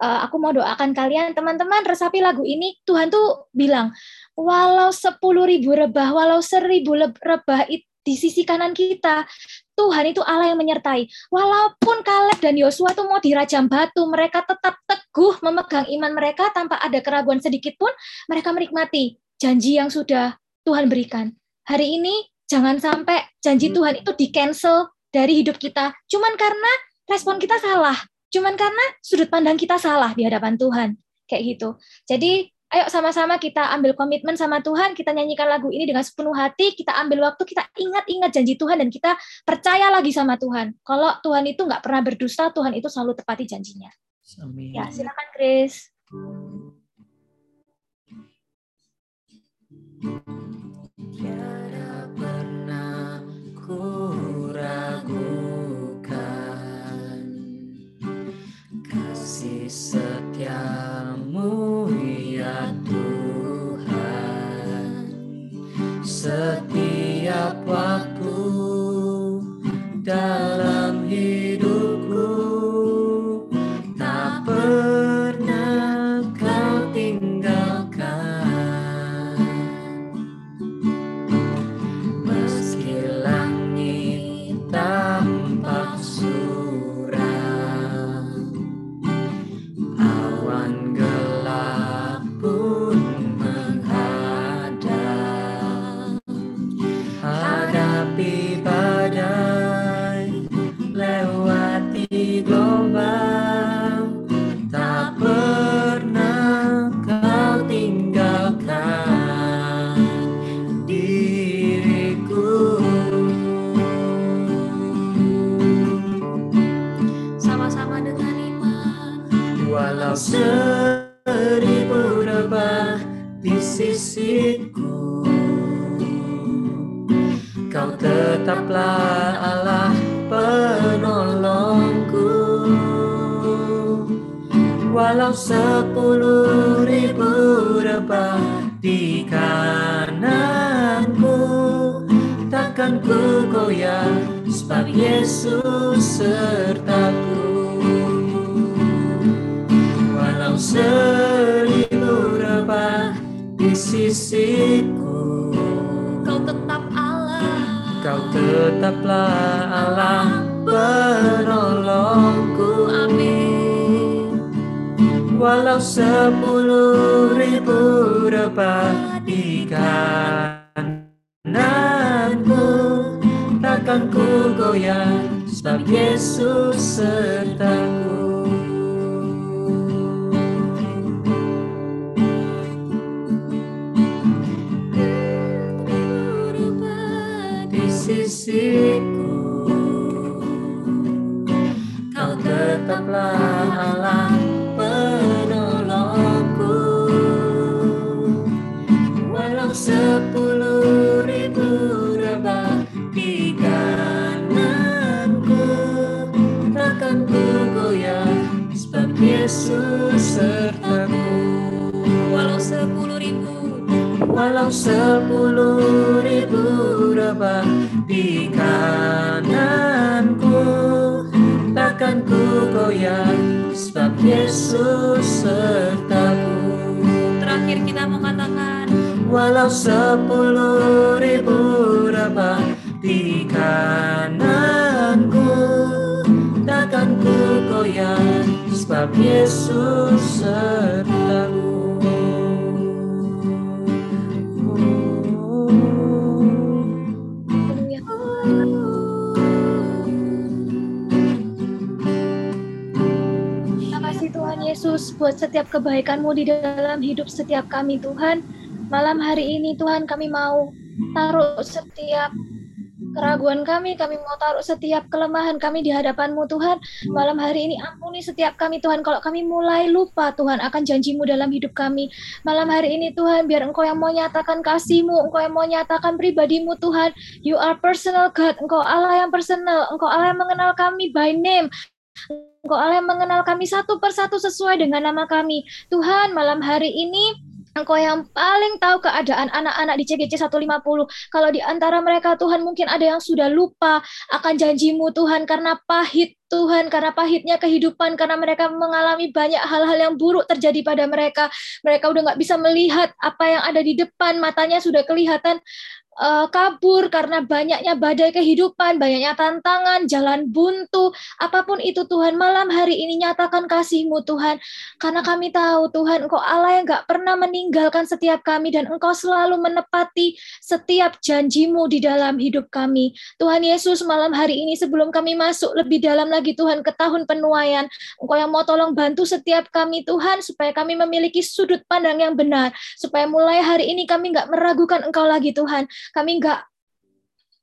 uh, aku mau doakan kalian teman-teman resapi lagu ini Tuhan tuh bilang walau sepuluh ribu rebah walau seribu rebah di sisi kanan kita Tuhan itu Allah yang menyertai. Walaupun Kaleb dan Yosua itu mau dirajam batu, mereka tetap teguh memegang iman mereka tanpa ada keraguan sedikit pun, mereka menikmati janji yang sudah Tuhan berikan. Hari ini jangan sampai janji Tuhan itu di-cancel dari hidup kita cuman karena respon kita salah, cuman karena sudut pandang kita salah di hadapan Tuhan. Kayak gitu. Jadi ayo sama-sama kita ambil komitmen sama Tuhan, kita nyanyikan lagu ini dengan sepenuh hati, kita ambil waktu, kita ingat-ingat janji Tuhan dan kita percaya lagi sama Tuhan. Kalau Tuhan itu nggak pernah berdusta, Tuhan itu selalu tepati janjinya. Amin. Ya, silakan Chris. Pernah ku ragukan kasih setiamu ya Tuhan. Setiap waktu dalam tetaplah Allah penolongku. Walau sepuluh ribu rebah di kananku takkan ku goyah sebab Yesus sertaku. Walau seribu rebah di sisiku Kau tetaplah Allah penolongku amin. Walau sepuluh ribu rebah di kananku takkan ku goyah sebab Yesus sertaku sisiku. Kau tetaplah Allah penolongku. Walau sepuluh ribu rebah di kananku takkan ku goyah sebab Yesus sertaku. Walau sepuluh ribu walau sepuluh ribu rebah di kananku. Takkan ku goyah sebab Yesus sertaku. Terakhir kita mau katakan walau sepuluh ribu rebah di kananku takkan ku goyah sebab Yesus sertaku Yesus buat setiap kebaikan-Mu di dalam hidup setiap kami Tuhan. Malam hari ini Tuhan kami mau taruh setiap keraguan kami, kami mau taruh setiap kelemahan kami di hadapan-Mu Tuhan. Malam hari ini ampuni setiap kami Tuhan kalau kami mulai lupa Tuhan akan janji-Mu dalam hidup kami. Malam hari ini Tuhan biar Engkau yang mau nyatakan kasih-Mu, Engkau yang mau nyatakan pribadi-Mu Tuhan. You are personal God, Engkau Allah yang personal, Engkau Allah yang mengenal kami by name. Engkau Allah yang mengenal kami satu persatu sesuai dengan nama kami. Tuhan, malam hari ini Engkau yang paling tahu keadaan anak-anak di CGC 150. Kalau di antara mereka Tuhan mungkin ada yang sudah lupa akan janjimu Tuhan karena pahit Tuhan karena pahitnya kehidupan karena mereka mengalami banyak hal-hal yang buruk terjadi pada mereka. Mereka udah nggak bisa melihat apa yang ada di depan, matanya sudah kelihatan uh, kabur karena banyaknya badai kehidupan, banyaknya tantangan, jalan buntu, apa pun itu Tuhan, malam hari ini nyatakan kasih-Mu Tuhan, karena kami tahu Tuhan, Engkau Allah yang gak pernah meninggalkan setiap kami dan Engkau selalu menepati setiap janjimu di dalam hidup kami. Tuhan Yesus, malam hari ini sebelum kami masuk lebih dalam lagi Tuhan ke tahun penuaian, Engkau yang mau tolong bantu setiap kami Tuhan, supaya kami memiliki sudut pandang yang benar, supaya mulai hari ini kami nggak meragukan Engkau lagi Tuhan, kami nggak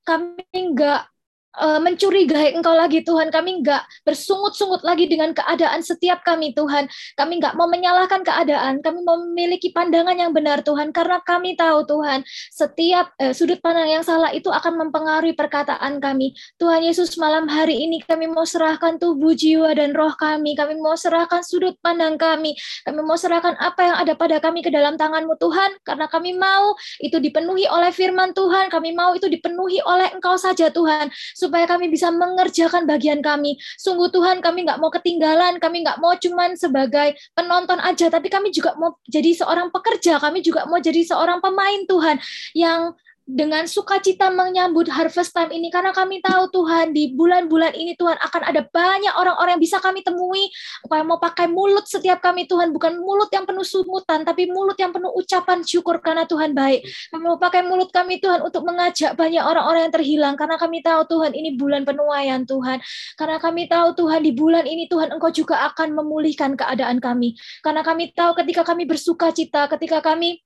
kami nggak uh, mencurigai Engkau lagi Tuhan. Kami enggak bersungut-sungut lagi dengan keadaan setiap kami Tuhan. Kami enggak mau menyalahkan keadaan. Kami memiliki pandangan yang benar Tuhan. Karena kami tahu Tuhan, setiap uh, sudut pandang yang salah itu akan mempengaruhi perkataan kami. Tuhan Yesus malam hari ini kami mau serahkan tubuh, jiwa, dan roh kami. Kami mau serahkan sudut pandang kami. Kami mau serahkan apa yang ada pada kami ke dalam tanganmu Tuhan. Karena kami mau itu dipenuhi oleh firman Tuhan. Kami mau itu dipenuhi oleh Engkau saja Tuhan supaya kami bisa mengerjakan bagian kami. Sungguh Tuhan, kami nggak mau ketinggalan, kami nggak mau cuman sebagai penonton aja, tapi kami juga mau jadi seorang pekerja, kami juga mau jadi seorang pemain Tuhan yang dengan sukacita menyambut harvest time ini karena kami tahu Tuhan di bulan-bulan ini Tuhan akan ada banyak orang-orang yang bisa kami temui. Yang mau pakai mulut setiap kami Tuhan bukan mulut yang penuh sumutan tapi mulut yang penuh ucapan syukur karena Tuhan baik. Kami mau pakai mulut kami Tuhan untuk mengajak banyak orang-orang yang terhilang karena kami tahu Tuhan ini bulan penuaian Tuhan. Karena kami tahu Tuhan di bulan ini Tuhan Engkau juga akan memulihkan keadaan kami. Karena kami tahu ketika kami bersuka cita ketika kami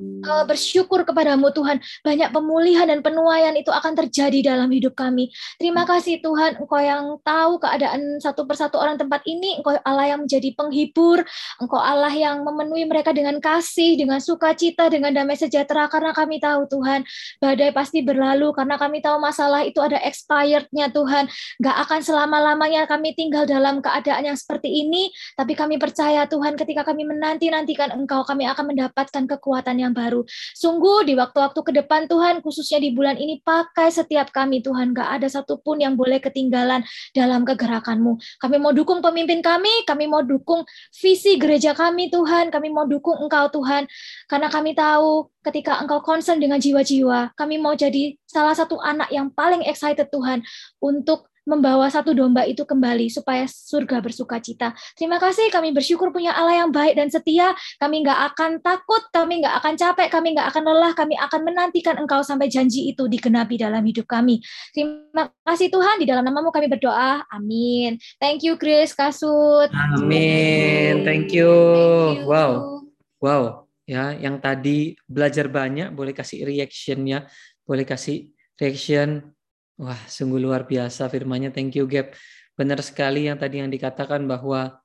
uh, bersyukur kepadamu Tuhan. Banyak pemulihan dan penuaian itu akan terjadi dalam hidup kami. Terima kasih Tuhan, Engkau yang tahu keadaan satu persatu orang tempat ini. Engkau Allah yang menjadi penghibur. Engkau Allah yang memenuhi mereka dengan kasih, dengan sukacita, dengan damai sejahtera. Karena kami tahu Tuhan, badai pasti berlalu. Karena kami tahu masalah itu ada expirednya Tuhan. Gak akan selama-lamanya kami tinggal dalam keadaan yang seperti ini. Tapi kami percaya Tuhan ketika kami menanti-nantikan Engkau, kami akan mendapatkan kekuatan yang yang baru. Sungguh di waktu-waktu ke depan Tuhan, khususnya di bulan ini, pakai setiap kami Tuhan. Gak ada satupun yang boleh ketinggalan dalam kegerakanmu. Kami mau dukung pemimpin kami, kami mau dukung visi gereja kami Tuhan, kami mau dukung Engkau Tuhan. Karena kami tahu ketika Engkau concern dengan jiwa-jiwa, kami mau jadi salah satu anak yang paling excited Tuhan untuk membawa satu domba itu kembali supaya surga bersuka cita. Terima kasih kami bersyukur punya Allah yang baik dan setia. Kami nggak akan takut, kami nggak akan capek, kami nggak akan lelah, kami akan menantikan Engkau sampai janji itu digenapi dalam hidup kami. Terima kasih Tuhan, di dalam namamu kami berdoa. Amin. Thank you Chris, Kasut. Amin. Thank you. Thank you. Wow. Wow. Ya, yang tadi belajar banyak, boleh kasih reaction-nya, boleh kasih reaction Wah, sungguh luar biasa firmanya. Thank you, Gap. Benar sekali yang tadi yang dikatakan bahwa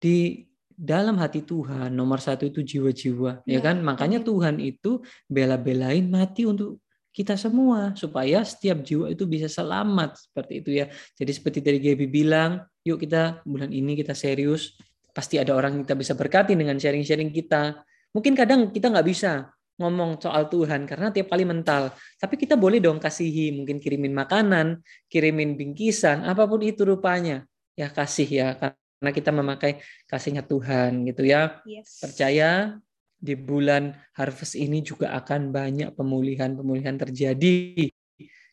di dalam hati Tuhan nomor satu itu jiwa-jiwa, ya, ya kan? Makanya Tuhan itu bela-belain mati untuk kita semua supaya setiap jiwa itu bisa selamat seperti itu ya. Jadi seperti tadi Gaby bilang, yuk kita bulan ini kita serius, pasti ada orang yang kita bisa berkati dengan sharing-sharing kita. Mungkin kadang kita nggak bisa, ngomong soal Tuhan karena tiap kali mental. Tapi kita boleh dong kasihi, mungkin kirimin makanan, kirimin bingkisan, apa pun itu rupanya. Ya kasih ya karena kita memakai kasihnya Tuhan gitu ya. Yes. Percaya di bulan harvest ini juga akan banyak pemulihan-pemulihan terjadi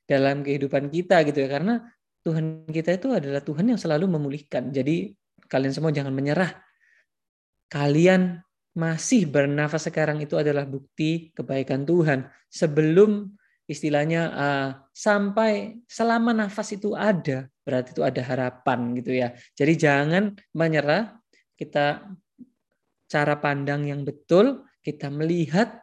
dalam kehidupan kita gitu ya karena Tuhan kita itu adalah Tuhan yang selalu memulihkan. Jadi kalian semua jangan menyerah. Kalian masih bernafas sekarang itu adalah bukti kebaikan Tuhan. Sebelum istilahnya uh, sampai selama nafas itu ada, berarti itu ada harapan gitu ya. Jadi jangan menyerah. Kita cara pandang yang betul, kita melihat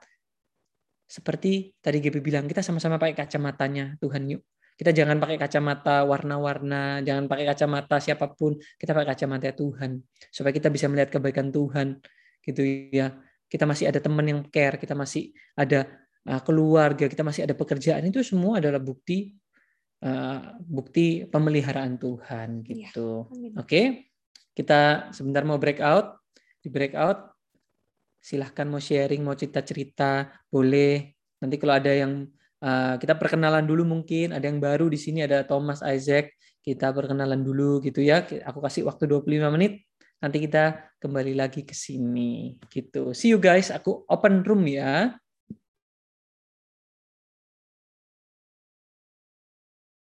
seperti tadi GB bilang, kita sama-sama pakai kacamatanya Tuhan yuk. Kita jangan pakai kacamata warna-warna, jangan pakai kacamata siapa pun, kita pakai kacamata Tuhan supaya kita bisa melihat kebaikan Tuhan gitu ya. Kita masih ada teman yang care kita masih ada ah, keluarga kita masih ada pekerjaan itu semua adalah bukti ah, bukti pemeliharaan Tuhan iya, gitu. ya, oke kita sebentar mau breakout di breakout silahkan mau sharing mau cerita cerita boleh. Nanti kalau ada yang ah, kita perkenalan dulu mungkin ada yang baru di sini ada Thomas Isaac kita perkenalan dulu gitu ya. Aku kasih waktu 25 menit. Nanti kita kembali lagi ke sini gitu. See you guys, aku open room ya.